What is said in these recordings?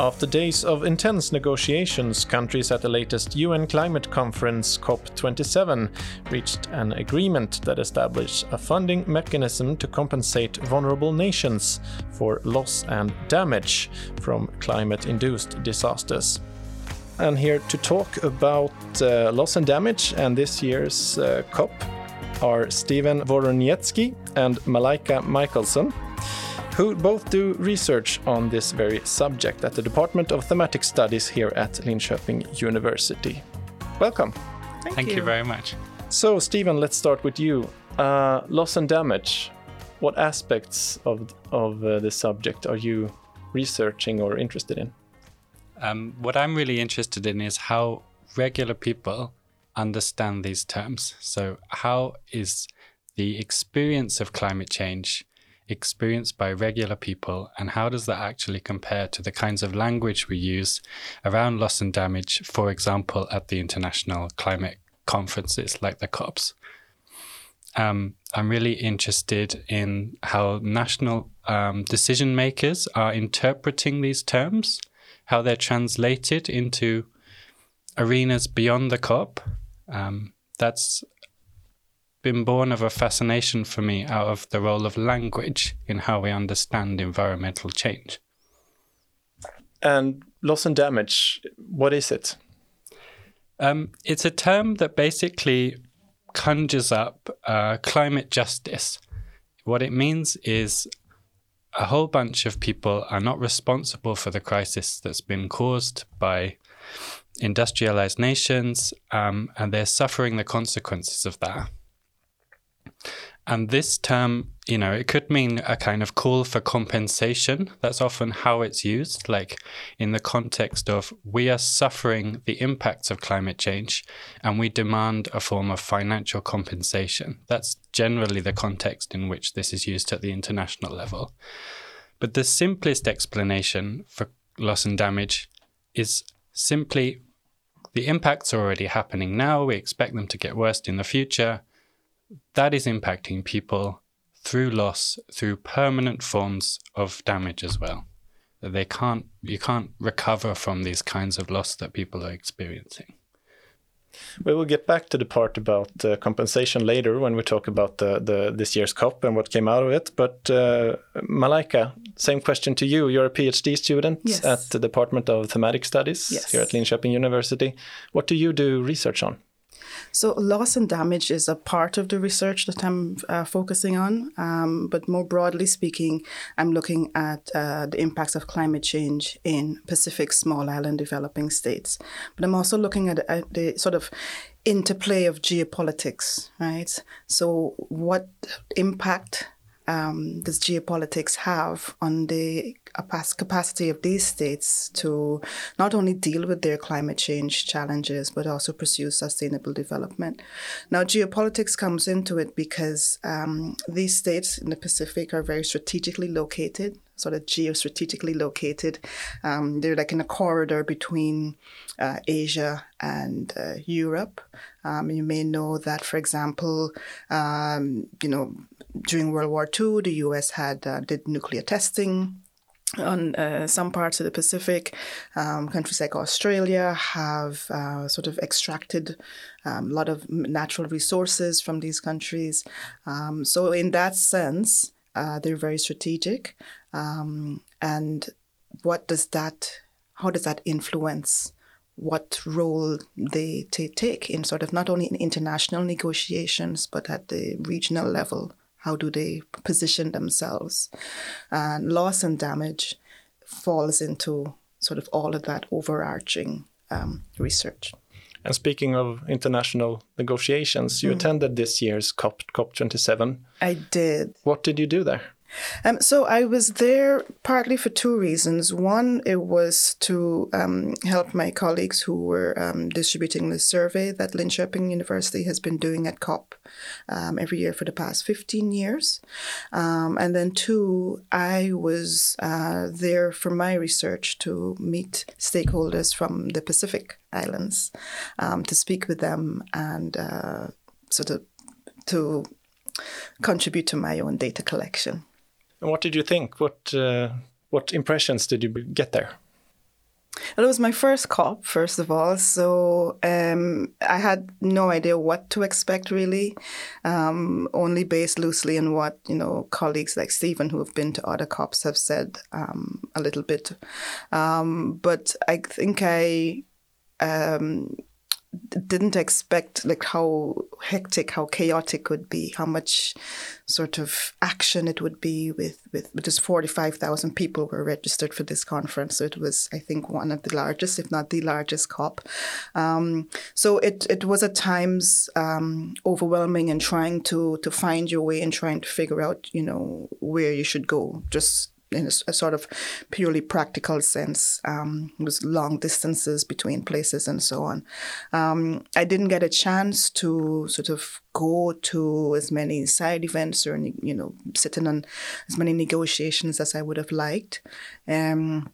After days of intense negotiations, countries at the latest UN climate conference COP27 reached an agreement that established a funding mechanism to compensate vulnerable nations for loss and damage from climate induced disasters. And here to talk about uh, loss and damage and this year's uh, COP are Stephen Woroniecki and Malaika Michelson who both do research on this very subject at the Department of Thematic Studies here at Linköping University. Welcome. Thank, Thank you. you. very much. So, Stephen, let's start with you. Uh, loss and damage. What aspects of, of uh, this subject are you researching or interested in? Um, what I'm really interested in is how regular people understand these terms. So, how is the experience of climate change experienced by regular people, and how does that actually compare to the kinds of language we use around loss and damage, for example, at the international climate conferences like the COPs? Um, I'm really interested in how national um, decision makers are interpreting these terms, how they're translated into arenas beyond the COP. Um, that's been born of a fascination for me out of the role of language in how we understand environmental change. And loss and damage, what is it? Um, it's a term that basically conjures up uh, climate justice. What it means is a whole bunch of people are not responsible for the crisis that's been caused by industrialized nations, um, and they're suffering the consequences of that. And this term, you know, it could mean a kind of call for compensation. That's often how it's used, like in the context of we are suffering the impacts of climate change and we demand a form of financial compensation. That's generally the context in which this is used at the international level. But the simplest explanation for loss and damage is simply the impacts are already happening now. We expect them to get worse in the future that is impacting people through loss, through permanent forms of damage as well. They can't, you can't recover from these kinds of loss that people are experiencing. We will get back to the part about uh, compensation later when we talk about the, the this year's COP and what came out of it. But uh, Malaika, same question to you. You're a PhD student yes. at the Department of Thematic Studies yes. here at Linköping University. What do you do research on? So, loss and damage is a part of the research that I'm uh, focusing on. Um, but more broadly speaking, I'm looking at uh, the impacts of climate change in Pacific small island developing states. But I'm also looking at, at the sort of interplay of geopolitics, right? So, what impact um, does geopolitics have on the capacity of these states to not only deal with their climate change challenges, but also pursue sustainable development? Now, geopolitics comes into it because um, these states in the Pacific are very strategically located sort of geostrategically located. Um, they're like in a corridor between uh, Asia and uh, Europe. Um, you may know that, for example, um, you know, during World War II, the U.S. had uh, did nuclear testing on uh, some parts of the Pacific, um, countries like Australia have uh, sort of extracted um, a lot of natural resources from these countries. Um, so, in that sense, uh, they're very strategic. Um, and what does that, how does that influence what role they t- take in sort of not only in international negotiations, but at the regional level? How do they position themselves? And loss and damage falls into sort of all of that overarching um, research. And speaking of international negotiations, you mm. attended this year's COP COP27. I did. What did you do there? Um, so I was there partly for two reasons. One, it was to um, help my colleagues who were um, distributing the survey that Linköping University has been doing at COP um, every year for the past 15 years. Um, and then two, I was uh, there for my research to meet stakeholders from the Pacific Islands um, to speak with them and uh, sort of to contribute to my own data collection. And what did you think? What uh, what impressions did you get there? Well, it was my first COP, first of all. So um, I had no idea what to expect, really, um, only based loosely on what you know colleagues like Stephen, who have been to other COPs, have said um, a little bit. Um, but I think I um, didn't expect like how hectic, how chaotic it would be, how much sort of action it would be with with just forty five thousand people were registered for this conference. So it was, I think, one of the largest, if not the largest COP. Um, so it it was at times um, overwhelming and trying to to find your way and trying to figure out, you know, where you should go. Just in a, a, sort of purely practical sense. Um, it was long distances between places and so on. Um, I didn't get a chance to sort of go to as many side events or you know sitting on as many negotiations as I would have liked. Um,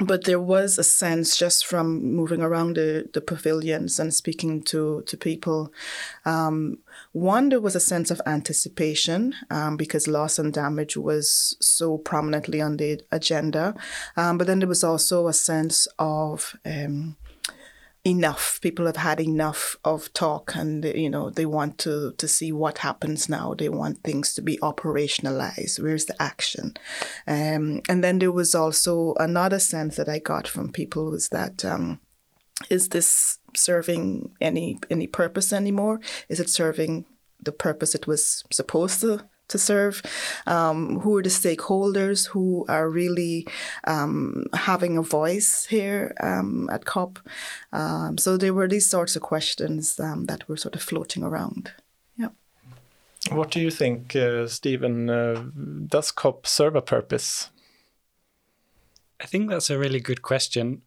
but there was a sense just from moving around the, the pavilions and speaking to, to people. Um, one, there was a sense of anticipation um, because loss and damage was so prominently on the agenda. Um, but then there was also a sense of um, enough. People have had enough of talk, and you know they want to to see what happens now. They want things to be operationalized. Where's the action? Um, and then there was also another sense that I got from people was that. Um, is this serving any any purpose anymore? Is it serving the purpose it was supposed to to serve, um, who are the stakeholders who are really um, having a voice here um, at COP. Um, so there were these sorts of questions um, that were sort of floating around. Yeah. What do you think, uh, Stephen? Uh, does COP serve a purpose? I think that's a really good question.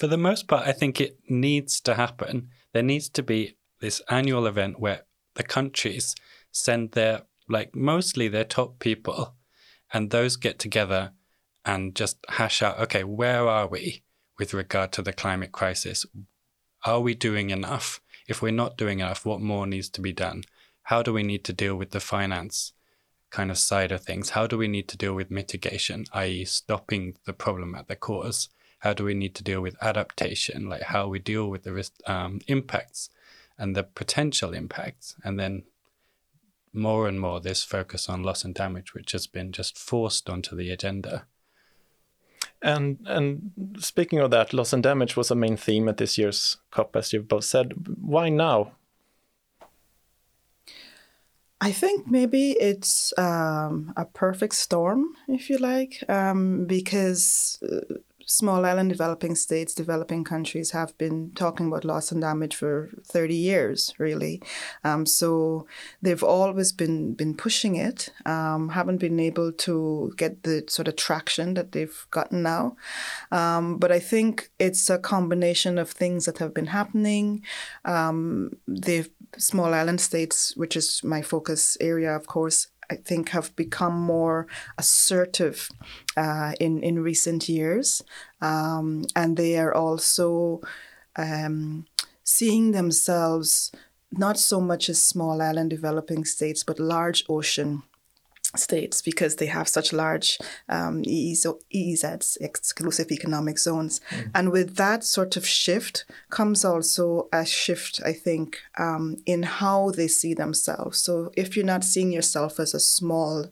For the most part, I think it needs to happen. There needs to be this annual event where the countries send their like mostly they're top people, and those get together and just hash out okay, where are we with regard to the climate crisis? Are we doing enough? If we're not doing enough, what more needs to be done? How do we need to deal with the finance kind of side of things? How do we need to deal with mitigation, i.e., stopping the problem at the cause? How do we need to deal with adaptation, like how we deal with the risk, um, impacts and the potential impacts, and then more and more this focus on loss and damage, which has been just forced onto the agenda. And and speaking of that, loss and damage was a main theme at this year's COP, as you've both said. Why now? I think maybe it's um, a perfect storm, if you like, um, because uh, small island developing states, developing countries have been talking about loss and damage for 30 years, really. Um, so they've always been been pushing it, um, haven't been able to get the sort of traction that they've gotten now. Um, but I think it's a combination of things that have been happening. Um, they've small island states, which is my focus area, of course, I think have become more assertive uh, in in recent years, um, and they are also um, seeing themselves not so much as small island developing states, but large ocean states because they have such large um, EEZs, exclusive economic zones. Mm. And with that sort of shift comes also a shift, I think, um, in how they see themselves. So if you're not seeing yourself as a small,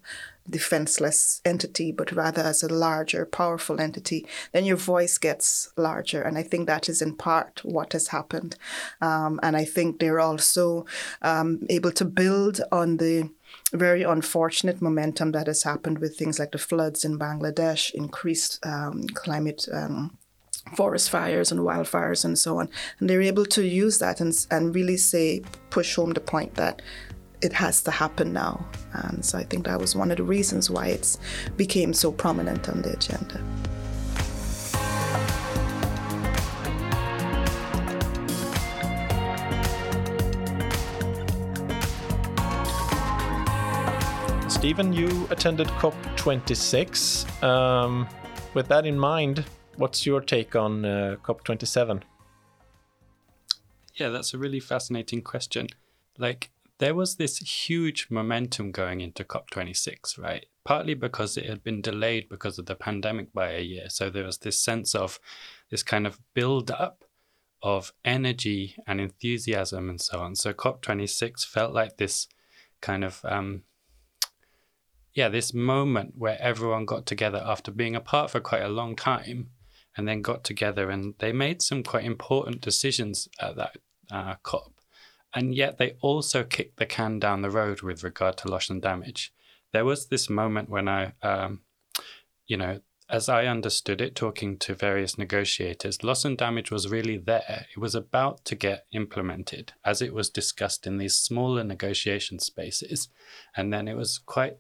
defenseless entity, but rather as a larger, powerful entity, then your voice gets larger. And I think that is in part what has happened. Um, and I think they're also um, able to build on the very unfortunate momentum that has happened with things like the floods in Bangladesh, increased um, climate. Um, forest fires and wildfires and so on. And they're able to use that and, and really say, push home the point that it has to happen now. And so I think that was one of the reasons why it became so prominent on the agenda. Stephen, you attended COP26. Um, with that in mind, what's your take on uh, COP27? Yeah, that's a really fascinating question. Like, there was this huge momentum going into COP26, right? Partly because it had been delayed because of the pandemic by a year. So there was this sense of this kind of build up of energy and enthusiasm and so on. So COP26 felt like this kind of, um, yeah, this moment where everyone got together after being apart for quite a long time and then got together and they made some quite important decisions at that uh, COP and yet they also kicked the can down the road with regard to loss and damage. There was this moment when I, um, you know, as I understood it, talking to various negotiators, loss and damage was really there. It was about to get implemented as it was discussed in these smaller negotiation spaces. And then it was quite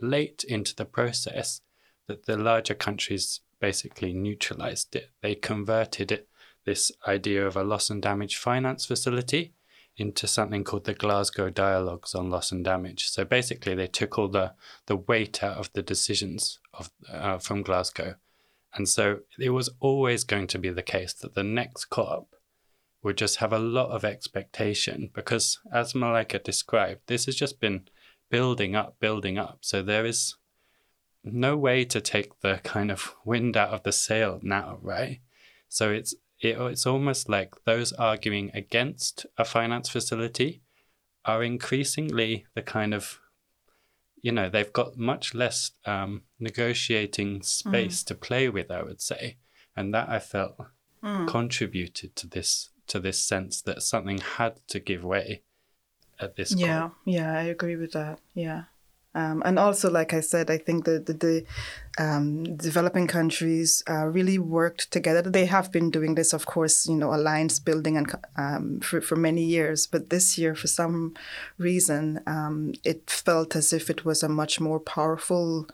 late into the process that the larger countries basically neutralized it. They converted it, this idea of a loss and damage finance facility into something called the Glasgow Dialogues on Loss and Damage. So basically, they took all the, the weight out of the decisions of uh, from Glasgow. And so it was always going to be the case that the next COP would just have a lot of expectation because, as Malaika described, this has just been building up, building up. So there is no way to take the kind of wind out of the sail now, right? So it's it, it's almost like those arguing against a finance facility are increasingly the kind of you know they've got much less um, negotiating space mm. to play with i would say and that i felt mm. contributed to this to this sense that something had to give way at this yeah call. yeah i agree with that yeah um, and also, like I said, I think that the, the um, developing countries uh, really worked together. They have been doing this, of course, you know, alliance building and um, for, for many years. But this year, for some reason, um, it felt as if it was a much more powerful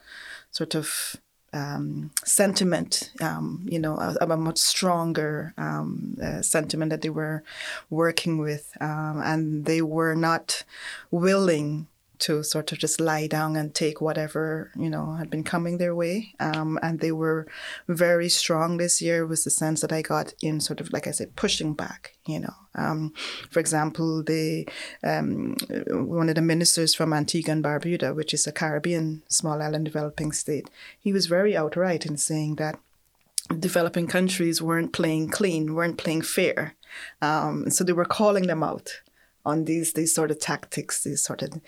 sort of um, sentiment, um, you know, a, a much stronger um, uh, sentiment that they were working with. Um, and they were not willing to sort of just lie down and take whatever you know had been coming their way. Um, and they were very strong this year was the sense that i got in sort of like i said pushing back you know. Um, for example the um, one of the ministers from antigua and barbuda which is a caribbean small island developing state he was very outright in saying that developing countries weren't playing clean weren't playing fair. Um, so they were calling them out on these these sort of tactics, these sort of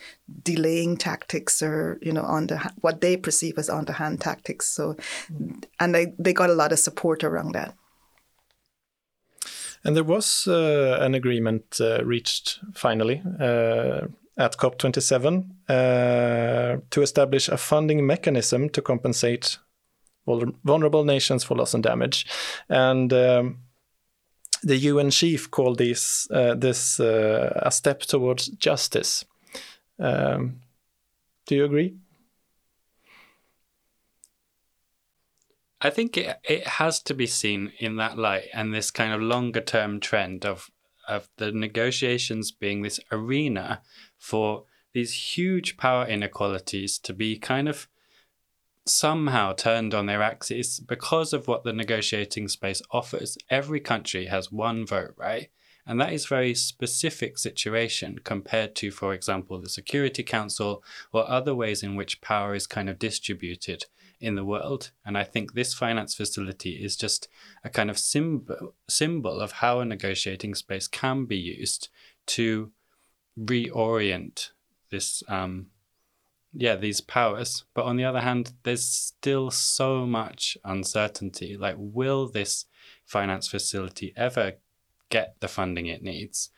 delaying tactics, or you know, on the what they perceive as on the hand tactics. So, and they they got a lot of support around that. And there was uh, an agreement uh, reached finally uh, at COP27 uh, to establish a funding mechanism to compensate vulnerable nations for loss and damage. And um, the UN chief called this uh, this uh, a step towards justice. Um, do you agree? I think it it has to be seen in that light and this kind of longer term trend of of the negotiations being this arena for these huge power inequalities to be kind of somehow turned on their axis because of what the negotiating space offers. Every country has one vote, right? And that is very specific situation compared to, for example, the Security Council or other ways in which power is kind of distributed in the world. And I think this finance facility is just a kind of symbol symbol of how a negotiating space can be used to reorient this um, yeah these powers but on the other hand there's still so much uncertainty. Like will this finance facility ever get the funding it needs?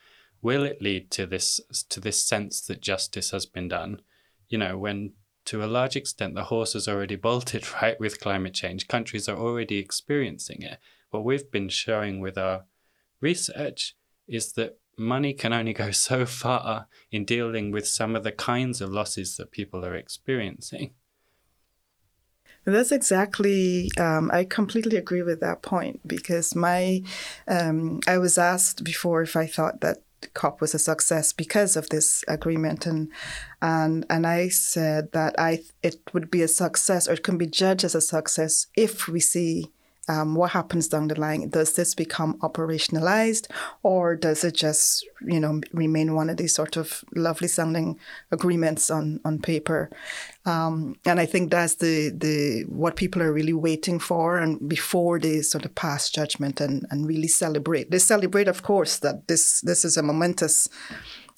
Will it lead to this to this sense that justice has been done? You know when to a large extent the horse has already bolted right with climate change. Countries are already experiencing it. What we've been showing with our research is that money can only go so far in dealing with some of the kinds of losses that people are experiencing. That's exactly. Um, I completely agree with that point because my, um, I was asked before if I thought that COP was a success because of this agreement, and and and I said that I it would be a success or it can be judged as a success if we see Um, what happens down the line? Does this become operationalized, or does it just, you know, remain one of these sort of lovely sounding agreements on on paper? Um, and I think that's the the what people are really waiting for, and before they sort of pass judgment and and really celebrate. They celebrate, of course, that this this is a momentous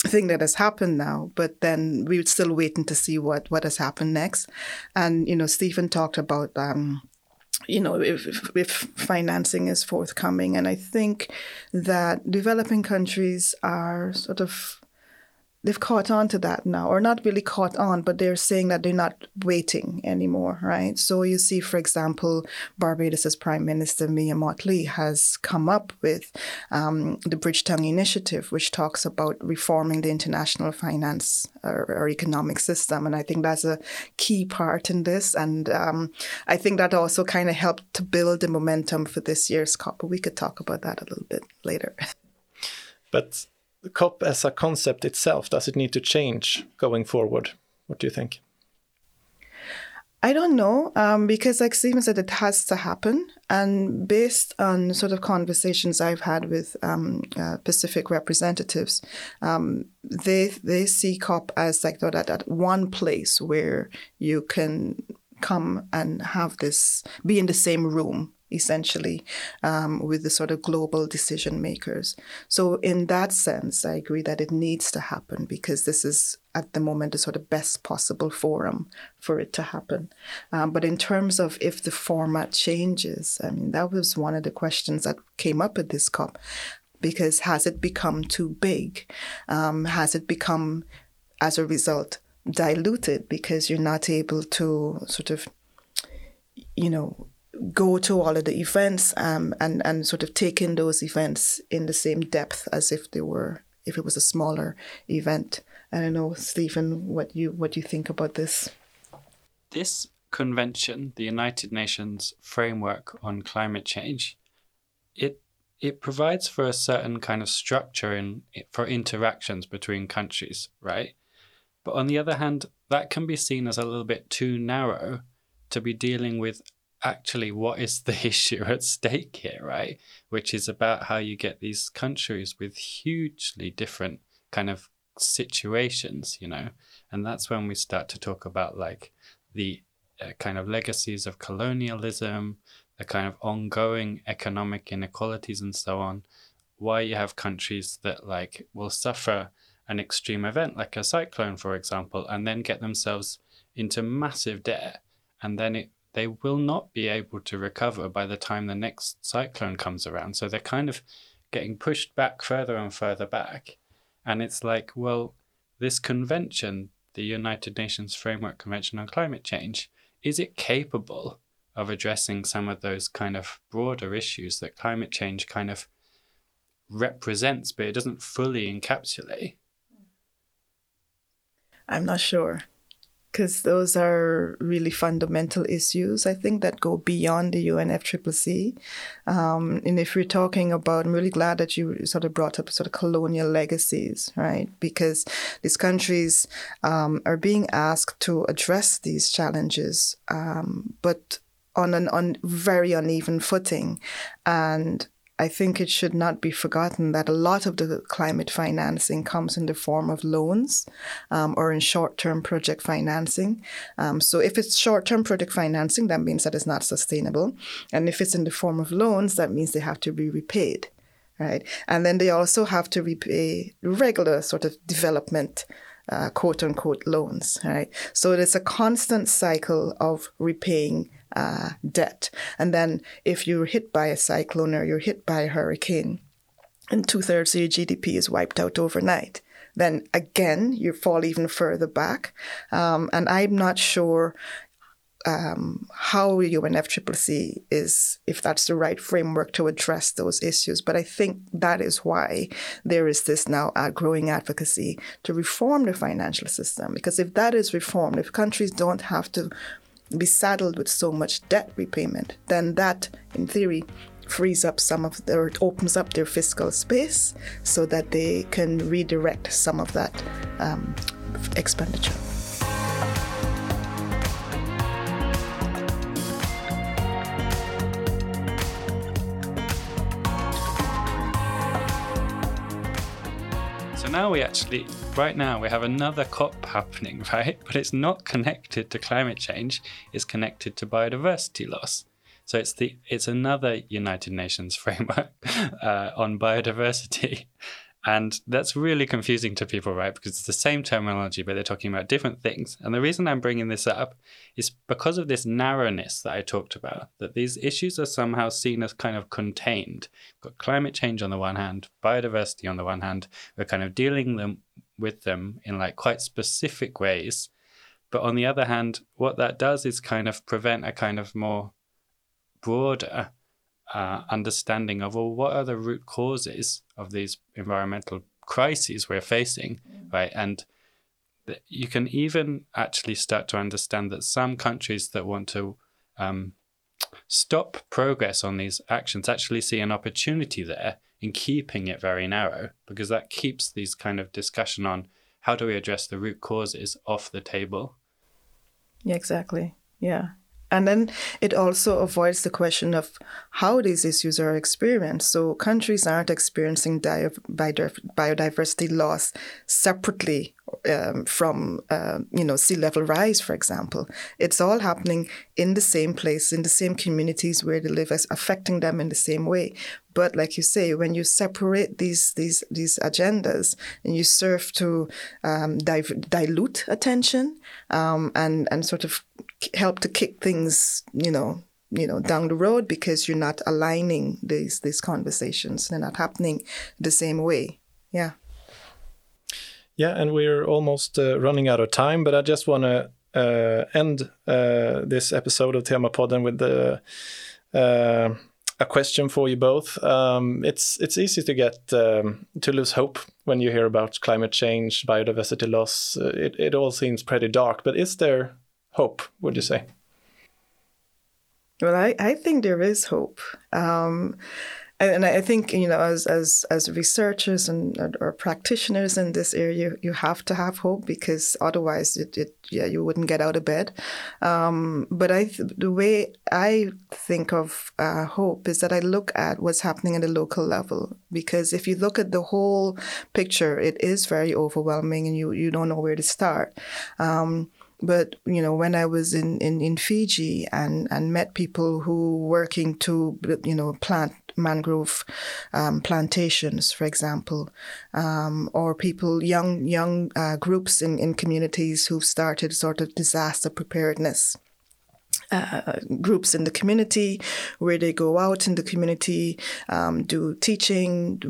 thing that has happened now, but then we're still waiting to see what what has happened next. And you know, Stephen talked about. Um, you know, if, if financing is forthcoming. And I think that developing countries are sort of they've caught on to that now, or not really caught on, but they're saying that they're not waiting anymore, right? So you see, for example, Barbados's Prime Minister Mia Mottley has come up with um, the Bridgetown Initiative, which talks about reforming the international finance or, or, economic system, and I think that's a key part in this. And um, I think that also kind of helped to build the momentum for this year's COP. But we could talk about that a little bit later. But COP as a concept itself, does it need to change going forward? What do you think? I don't know um, because, like Stephen said, it has to happen. And based on sort of conversations I've had with um, uh, Pacific representatives, um, they they see COP as like that, that one place where you can come and have this, be in the same room essentially, um, with the sort of global decision makers. So, in that sense, I agree that it needs to happen because this is at the moment the sort of best possible forum for it to happen. Um, but in terms of if the format changes, I mean, that was one of the questions that came up at this COP because has it become too big? Um, has it become, as a result, diluted because you're not able to sort of, you know, go to all of the events um, and and sort of take in those events in the same depth as if they were if it was a smaller event. I don't know, Stephen, what you what you think about this. This convention, the United Nations framework on climate change, it it provides for a certain kind of structure in for interactions between countries, right? But on the other hand, that can be seen as a little bit too narrow to be dealing with actually what is the issue at stake here, right? Which is about how you get these countries with hugely different kind of situations, you know, and that's when we start to talk about like the uh, kind of legacies of colonialism, the kind of ongoing economic inequalities, and so on. Why you have countries that like will suffer an extreme event like a cyclone, for example, and then get themselves into massive debt, and then it they will not be able to recover by the time the next cyclone comes around. So they're kind of getting pushed back further and further back. And it's like, well, this convention, the United Nations Framework Convention on Climate Change, is it capable of addressing some of those kind of broader issues that climate change kind of represents, but it doesn't fully encapsulate? I'm not sure because those are really fundamental issues, I think, that go beyond the UNFCCC. Um, and if we're talking about, I'm really glad that you sort of brought up sort of colonial legacies, right? Because these countries um, are being asked to address these challenges, um, but on an on very uneven footing. And I think it should not be forgotten that a lot of the climate financing comes in the form of loans um, or in short term project financing. Um, so, if it's short term project financing, that means that it's not sustainable. And if it's in the form of loans, that means they have to be repaid. Right. And then they also have to repay regular sort of development uh, quote unquote loans, right? So it's a constant cycle of repaying uh, debt. And then if you're hit by a cyclone or you're hit by a hurricane, and two thirds of your GDP is wiped out overnight, then again you fall even further back. Um, and I'm not sure um, how UNFCCC is, if that's the right framework to address those issues. But I think that is why there is this now uh, growing advocacy to reform the financial system. Because if that is reformed, if countries don't have to be saddled with so much debt repayment, then that, in theory, frees up some of their, opens up their fiscal space so that they can redirect some of that um, expenditure. Now we actually, right now, we have another COP happening, right? But it's not connected to climate change, it's connected to biodiversity loss. So it's the it's another United Nations framework uh, on biodiversity, and that's really confusing to people, right? Because it's the same terminology, but they're talking about different things. And the reason I'm bringing this up is because of this narrowness that I talked about, that these issues are somehow seen as kind of contained. We've got climate change on the one hand, biodiversity on the one hand. We're kind of dealing them with them in like quite specific ways. But on the other hand, what that does is kind of prevent a kind of more broader uh, understanding of well, what are the root causes of these environmental crises we're facing, mm. right? And th- you can even actually start to understand that some countries that want to um, stop progress on these actions actually see an opportunity there in keeping it very narrow because that keeps these kind of discussion on how do we address the root causes off the table. Yeah, exactly. Yeah. And then it also avoids the question of how these issues are experienced. So countries aren't experiencing biodiversity loss separately um, from uh, you know sea level rise, for example. It's all happening in the same place, in the same communities where they live, as affecting them in the same way. But like you say, when you separate these these these agendas and you serve to um, dilute attention um, and and sort of help to kick things, you know, you know, down the road because you're not aligning these these conversations. They're not happening the same way. Yeah. Yeah, and we're almost uh, running out of time, but I just want to uh, end uh, this episode of Temapodden with the, uh, a question for you both. Um, it's it's easy to get um, to lose hope when you hear about climate change, biodiversity loss. Uh, it it all seems pretty dark, but is there hope? Would you say? Well, I, I think there is hope. Um, and I think you know, as as as researchers and or practitioners in this area, you have to have hope because otherwise, it, it yeah, you wouldn't get out of bed. Um, but I, the way I think of uh, hope is that I look at what's happening at the local level because if you look at the whole picture, it is very overwhelming, and you you don't know where to start. Um, but you know, when I was in, in, in Fiji and, and met people who working to you know plant mangrove um, plantations, for example, um, or people young young uh, groups in, in communities who've started sort of disaster preparedness uh, groups in the community where they go out in the community, um, do teaching,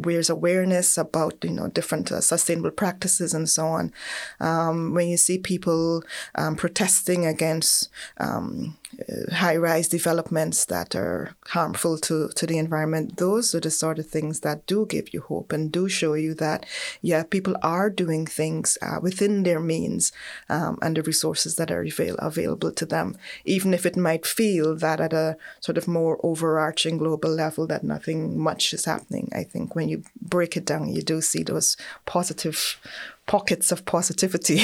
raise awareness about you know different uh, sustainable practices and so on. Um, when you see people um, protesting against uh, high-rise developments that are harmful to, to the environment, those are the sort of things that do give you hope and do show you that, yeah, people are doing things uh, within their means um, and the resources that are avail- available to them, even if it might feel that at a sort of more overarching global level that nothing much is happening. I think when you break it down, you do see those positive pockets of positivity.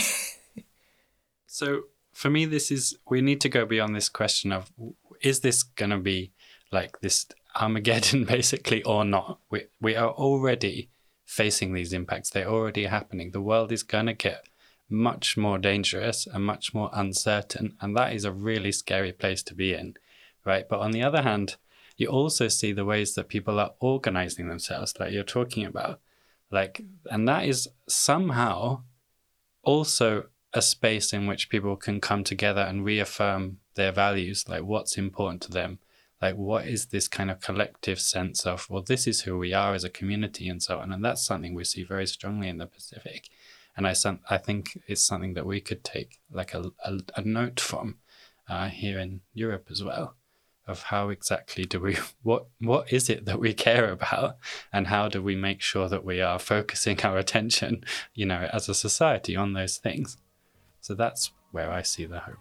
so for me, this is we need to go beyond this question of is this going to be like this Armageddon basically or not? We we are already facing these impacts. They're already happening. The world is going to get much more dangerous and much more uncertain, and that is a really scary place to be in, right? But on the other hand, you also see the ways that people are organizing themselves, like you're talking about, like, and that is somehow also a space in which people can come together and reaffirm their values, like what's important to them, like what is this kind of collective sense of, well, this is who we are as a community and so on. And that's something we see very strongly in the Pacific. And I, I think it's something that we could take like a, a, a note from uh, here in Europe as well of how exactly do we what what is it that we care about and how do we make sure that we are focusing our attention you know as a society on those things so that's where I see the hope.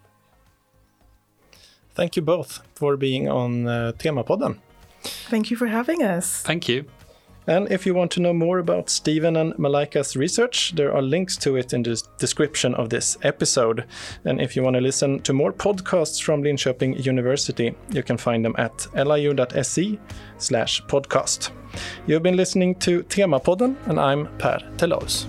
Thank you both for being on uh, Temapodden. Thank you for having us. Thank you. And if you want to know more about Stephen and Malaika's research, there are links to it in the description of this episode. And if you want to listen to more podcasts from Linköping University, you can find them at liu.se slash podcast. You've been listening to Temapodden, and I'm Per Telaus.